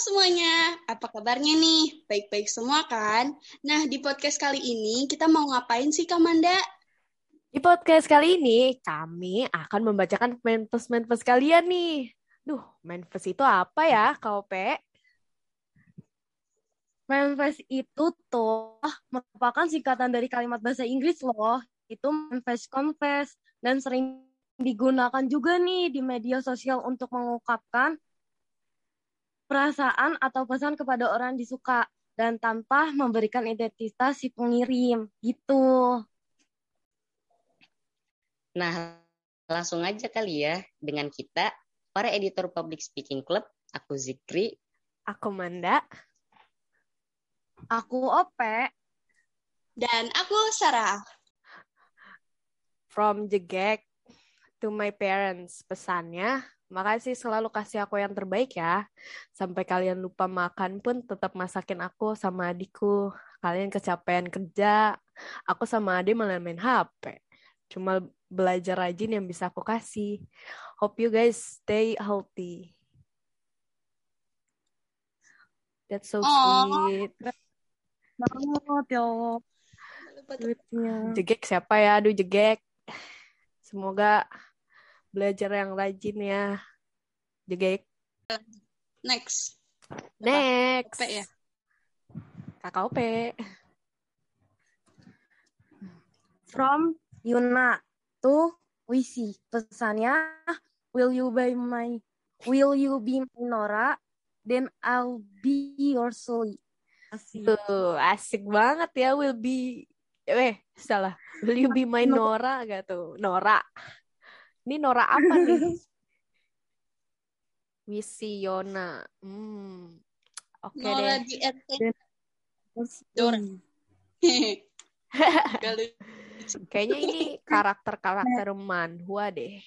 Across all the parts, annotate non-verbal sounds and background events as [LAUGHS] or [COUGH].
semuanya, apa kabarnya nih? Baik-baik semua kan? Nah, di podcast kali ini kita mau ngapain sih, Kamanda? Di podcast kali ini, kami akan membacakan manifest-manifest kalian nih. Duh, manifest itu apa ya, KOP? Manifest itu tuh merupakan singkatan dari kalimat bahasa Inggris loh. Itu manifest confess dan sering digunakan juga nih di media sosial untuk mengungkapkan perasaan atau pesan kepada orang disuka dan tanpa memberikan identitas si pengirim gitu. Nah, langsung aja kali ya dengan kita para editor Public Speaking Club, aku Zikri, aku Manda, aku Ope, dan aku Sarah. From Jegek to my parents, pesannya Makasih selalu kasih aku yang terbaik ya. Sampai kalian lupa makan pun tetap masakin aku sama adikku. Kalian kecapean kerja, aku sama adik malah main HP. Cuma belajar rajin yang bisa aku kasih. Hope you guys stay healthy. That's so sweet. Banget ya. Jegek siapa ya? Aduh jegek. Semoga belajar yang rajin ya. Jegek. Next. Next. P ya. Kakak P. From Yuna to Wisi. Pesannya, will you be my will you be my Nora? Then I'll be your soul. Asik. Tuh, asik banget ya will be eh salah. Will you be my Nora gak tuh? Nora. Ini Nora apa nih? [LAUGHS] Wisiona. Hmm. Oke okay Nora deh. di Dora. [LAUGHS] Kayaknya ini karakter-karakter manhua deh.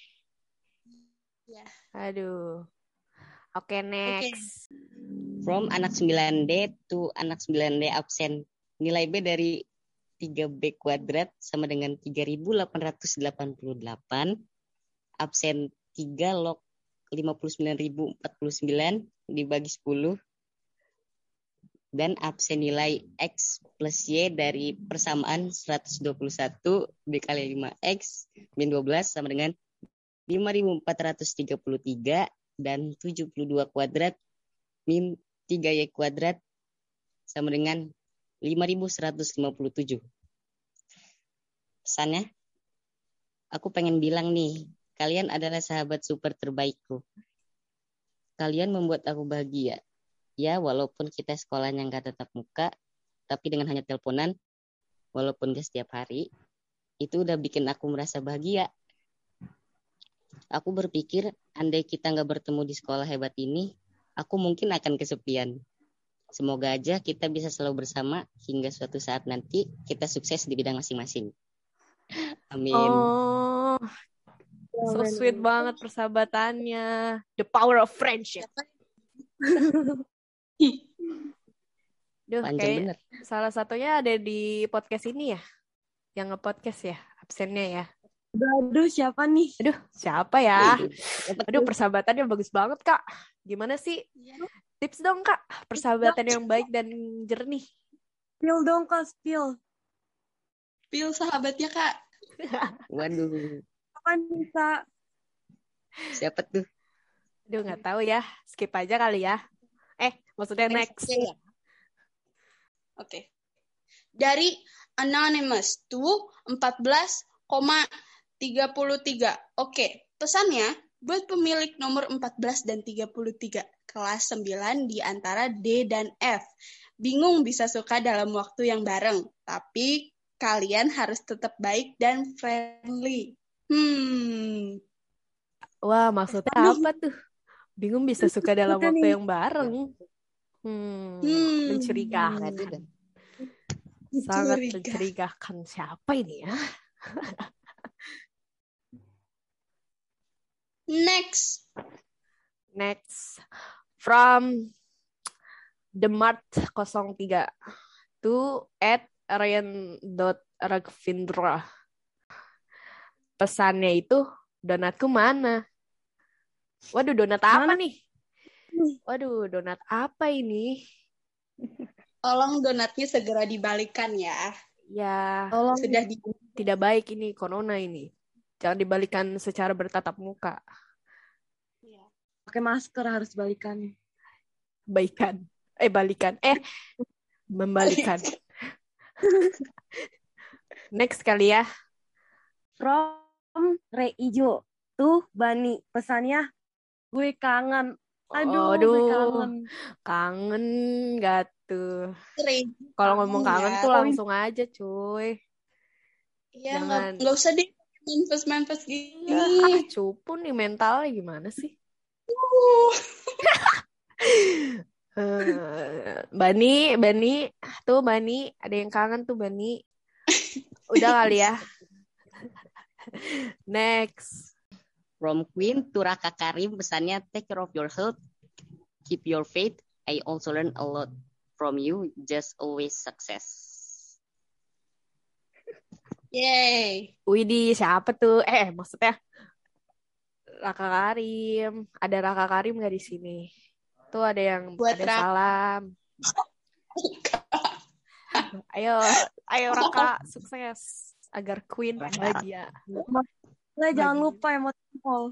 Ya. Aduh. Oke, okay, next. Okay. From anak 9D to anak 9D absen. Nilai B dari 3B kuadrat sama dengan 3888 absen 3 log 59.049 dibagi 10 dan absen nilai X plus Y dari persamaan 121 dikali 5X min 12 sama dengan 5433 dan 72 kuadrat min 3Y kuadrat sama dengan 5157. Pesannya, aku pengen bilang nih, Kalian adalah sahabat super terbaikku. Kalian membuat aku bahagia. Ya, walaupun kita sekolahnya nggak tetap muka, tapi dengan hanya teleponan, walaupun gak setiap hari, itu udah bikin aku merasa bahagia. Aku berpikir, andai kita nggak bertemu di sekolah hebat ini, aku mungkin akan kesepian. Semoga aja kita bisa selalu bersama hingga suatu saat nanti kita sukses di bidang masing-masing. Amin. Oh, So sweet banget persahabatannya. The power of friendship. [LAUGHS] Duh, kayak bener. salah satunya ada di podcast ini ya. Yang nge-podcast ya, absennya ya. Aduh, siapa nih? Aduh, siapa ya? Aduh, persahabatannya bagus banget, Kak. Gimana sih? Tips dong, Kak. Persahabatan yang baik dan jernih. Spill dong, Kak. Spill. Spill sahabatnya, Kak. Waduh kapan bisa? Siapa tuh? Aduh nggak tahu ya, skip aja kali ya. Eh, maksudnya next. next. Oke. Okay. Dari anonymous to 14,33. Oke, okay. pesannya buat pemilik nomor 14 dan 33, kelas 9 di antara D dan F. Bingung bisa suka dalam waktu yang bareng, tapi kalian harus tetap baik dan friendly. Hmm. Wah, maksudnya apa tuh? Bingung bisa suka dalam waktu yang bareng. Hmm, hmm. mencurigakan. Sangat mencurigakan. Siapa ini ya? Next. Next. From the Mart 03 to at Ryan.Ragvindra pesannya itu donatku mana? Waduh, donat apa nih? Waduh, donat apa ini? [LAUGHS] Tolong donatnya segera dibalikan ya. Ya, Tolong Sudah di tidak baik ini, corona ini. Jangan dibalikan secara bertatap muka. pakai masker harus balikan. Baikan. Eh, balikan. Eh, membalikan. [LAUGHS] Next kali ya. From Re Ijo. Tuh Bani pesannya gue kangen. Aduh, gue Aduh. kangen. Kangen gak tuh? Kalau ngomong kangen ya. tuh langsung aja, cuy. Iya, Jangan. nggak nggak usah deh mampus-mampus gini. Ah, cupu nih mentalnya gimana sih? Uh. Eh, Bani, Bani, tuh Bani, ada yang kangen tuh Bani. Udah kali ya. [LAUGHS] Next. From Queen to Raka Karim pesannya take care of your health, keep your faith. I also learn a lot from you. Just always success. Yay. Widih, siapa tuh? Eh, maksudnya Raka Karim. Ada Raka Karim nggak di sini? Tuh ada yang Buat ada Raka. salam. [LAUGHS] Ayo, ayo Raka, sukses agar Queen bahagia. Nah, jangan lupa emot jempol.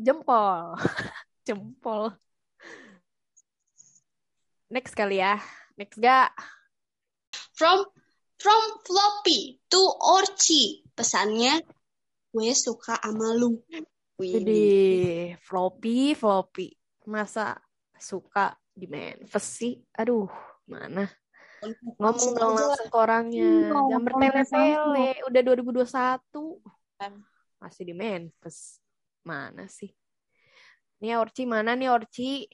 Jempol. [LAUGHS] Jempol. Next kali ya. Next gak? From from floppy to orchi. Pesannya gue suka sama lu. Jadi floppy, floppy. Masa suka di Memphis sih? Aduh, mana? Ngomong dong langsung ke orangnya. Ngomong Jangan bertele-tele. Udah 2021. Masih di Memphis. Mana sih? Nih Orci mana nih Orci?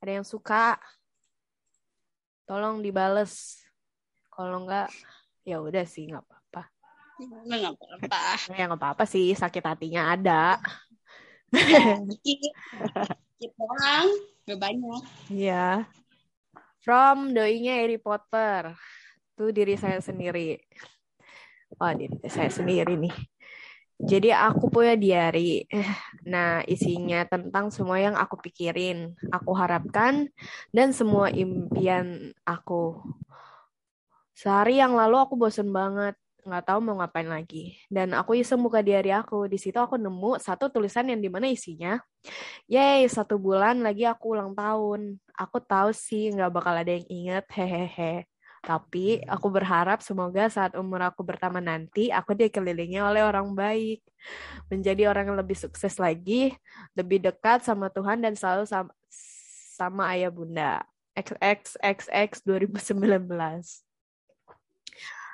Ada yang suka? Tolong dibales. Kalau enggak, ya udah sih nggak apa-apa. Nggak apa-apa. Ya nggak apa-apa sih, sakit hatinya ada. Dikit. Dikit doang. Gak banyak. Iya. From doinya Harry Potter. Itu diri saya sendiri. Wah, diri saya sendiri nih. Jadi aku punya diary. Nah, isinya tentang semua yang aku pikirin, aku harapkan, dan semua impian aku. Sehari yang lalu aku bosen banget, nggak tahu mau ngapain lagi. Dan aku iseng buka diary aku. Di situ aku nemu satu tulisan yang di mana isinya, Yeay, satu bulan lagi aku ulang tahun. Aku tahu sih nggak bakal ada yang inget, hehehe. Tapi aku berharap semoga saat umur aku bertambah nanti, aku dikelilingi oleh orang baik. Menjadi orang yang lebih sukses lagi, lebih dekat sama Tuhan dan selalu sama, sama ayah bunda. XXXX 2019.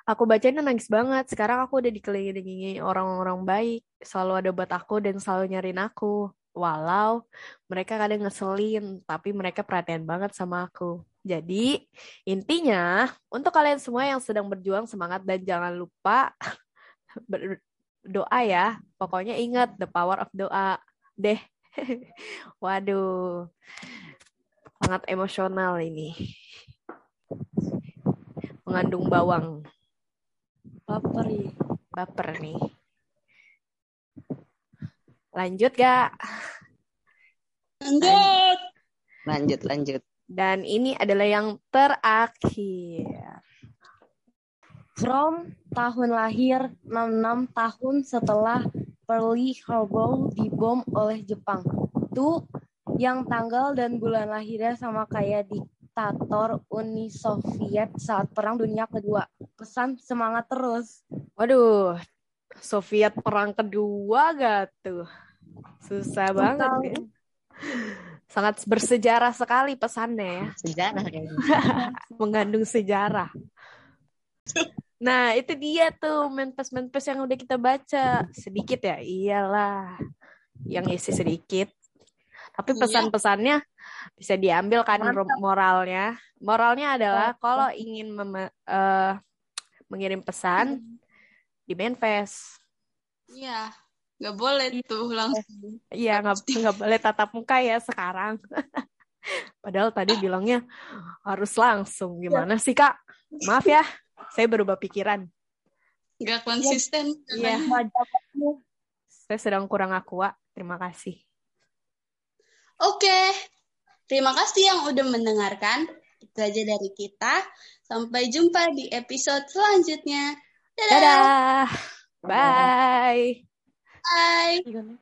Aku bacainnya nangis banget. Sekarang aku udah dikelilingi orang-orang baik. Selalu ada buat aku dan selalu nyariin aku. Walau mereka kadang ngeselin, tapi mereka perhatian banget sama aku. Jadi, intinya, untuk kalian semua yang sedang berjuang, semangat dan jangan lupa [LAUGHS] berdoa ya. Pokoknya ingat the power of doa. Deh. [LAUGHS] Waduh. Sangat emosional ini. Mengandung bawang. Baper ya. Baper nih. Lanjut gak? Lanjut. Lanjut, lanjut. Dan ini adalah yang terakhir. From tahun lahir 66 tahun setelah Pearl Harbor dibom oleh Jepang. Tuh yang tanggal dan bulan lahirnya sama kayak diktator Uni Soviet saat Perang Dunia Kedua. Pesan semangat terus. Waduh, Soviet perang kedua gak tuh? Susah banget ya. Sangat bersejarah sekali pesannya ya. Sejarah kayaknya. [LAUGHS] Mengandung sejarah. Nah, itu dia tuh menpes-menpes yang udah kita baca. Sedikit ya? Iyalah. Yang isi sedikit. Tapi Iya. pesan-pesannya bisa diambil kan Mantap. moralnya. Moralnya adalah kalau ingin mem- eh, mengirim pesan di manifest. Iya. Gak boleh tuh langsung. Iya, nggak nggak boleh tatap muka ya sekarang. [LAUGHS] Padahal tadi bilangnya harus langsung. Gimana sih, Kak? Maaf ya, saya berubah pikiran. Gak konsisten. Iya. Wajah Saya sedang kurang aqua. Terima kasih. Oke. Terima kasih yang udah mendengarkan. Itu aja dari kita. Sampai jumpa di episode selanjutnya. Dadah. Dadah. Bye. Bye. Dadah.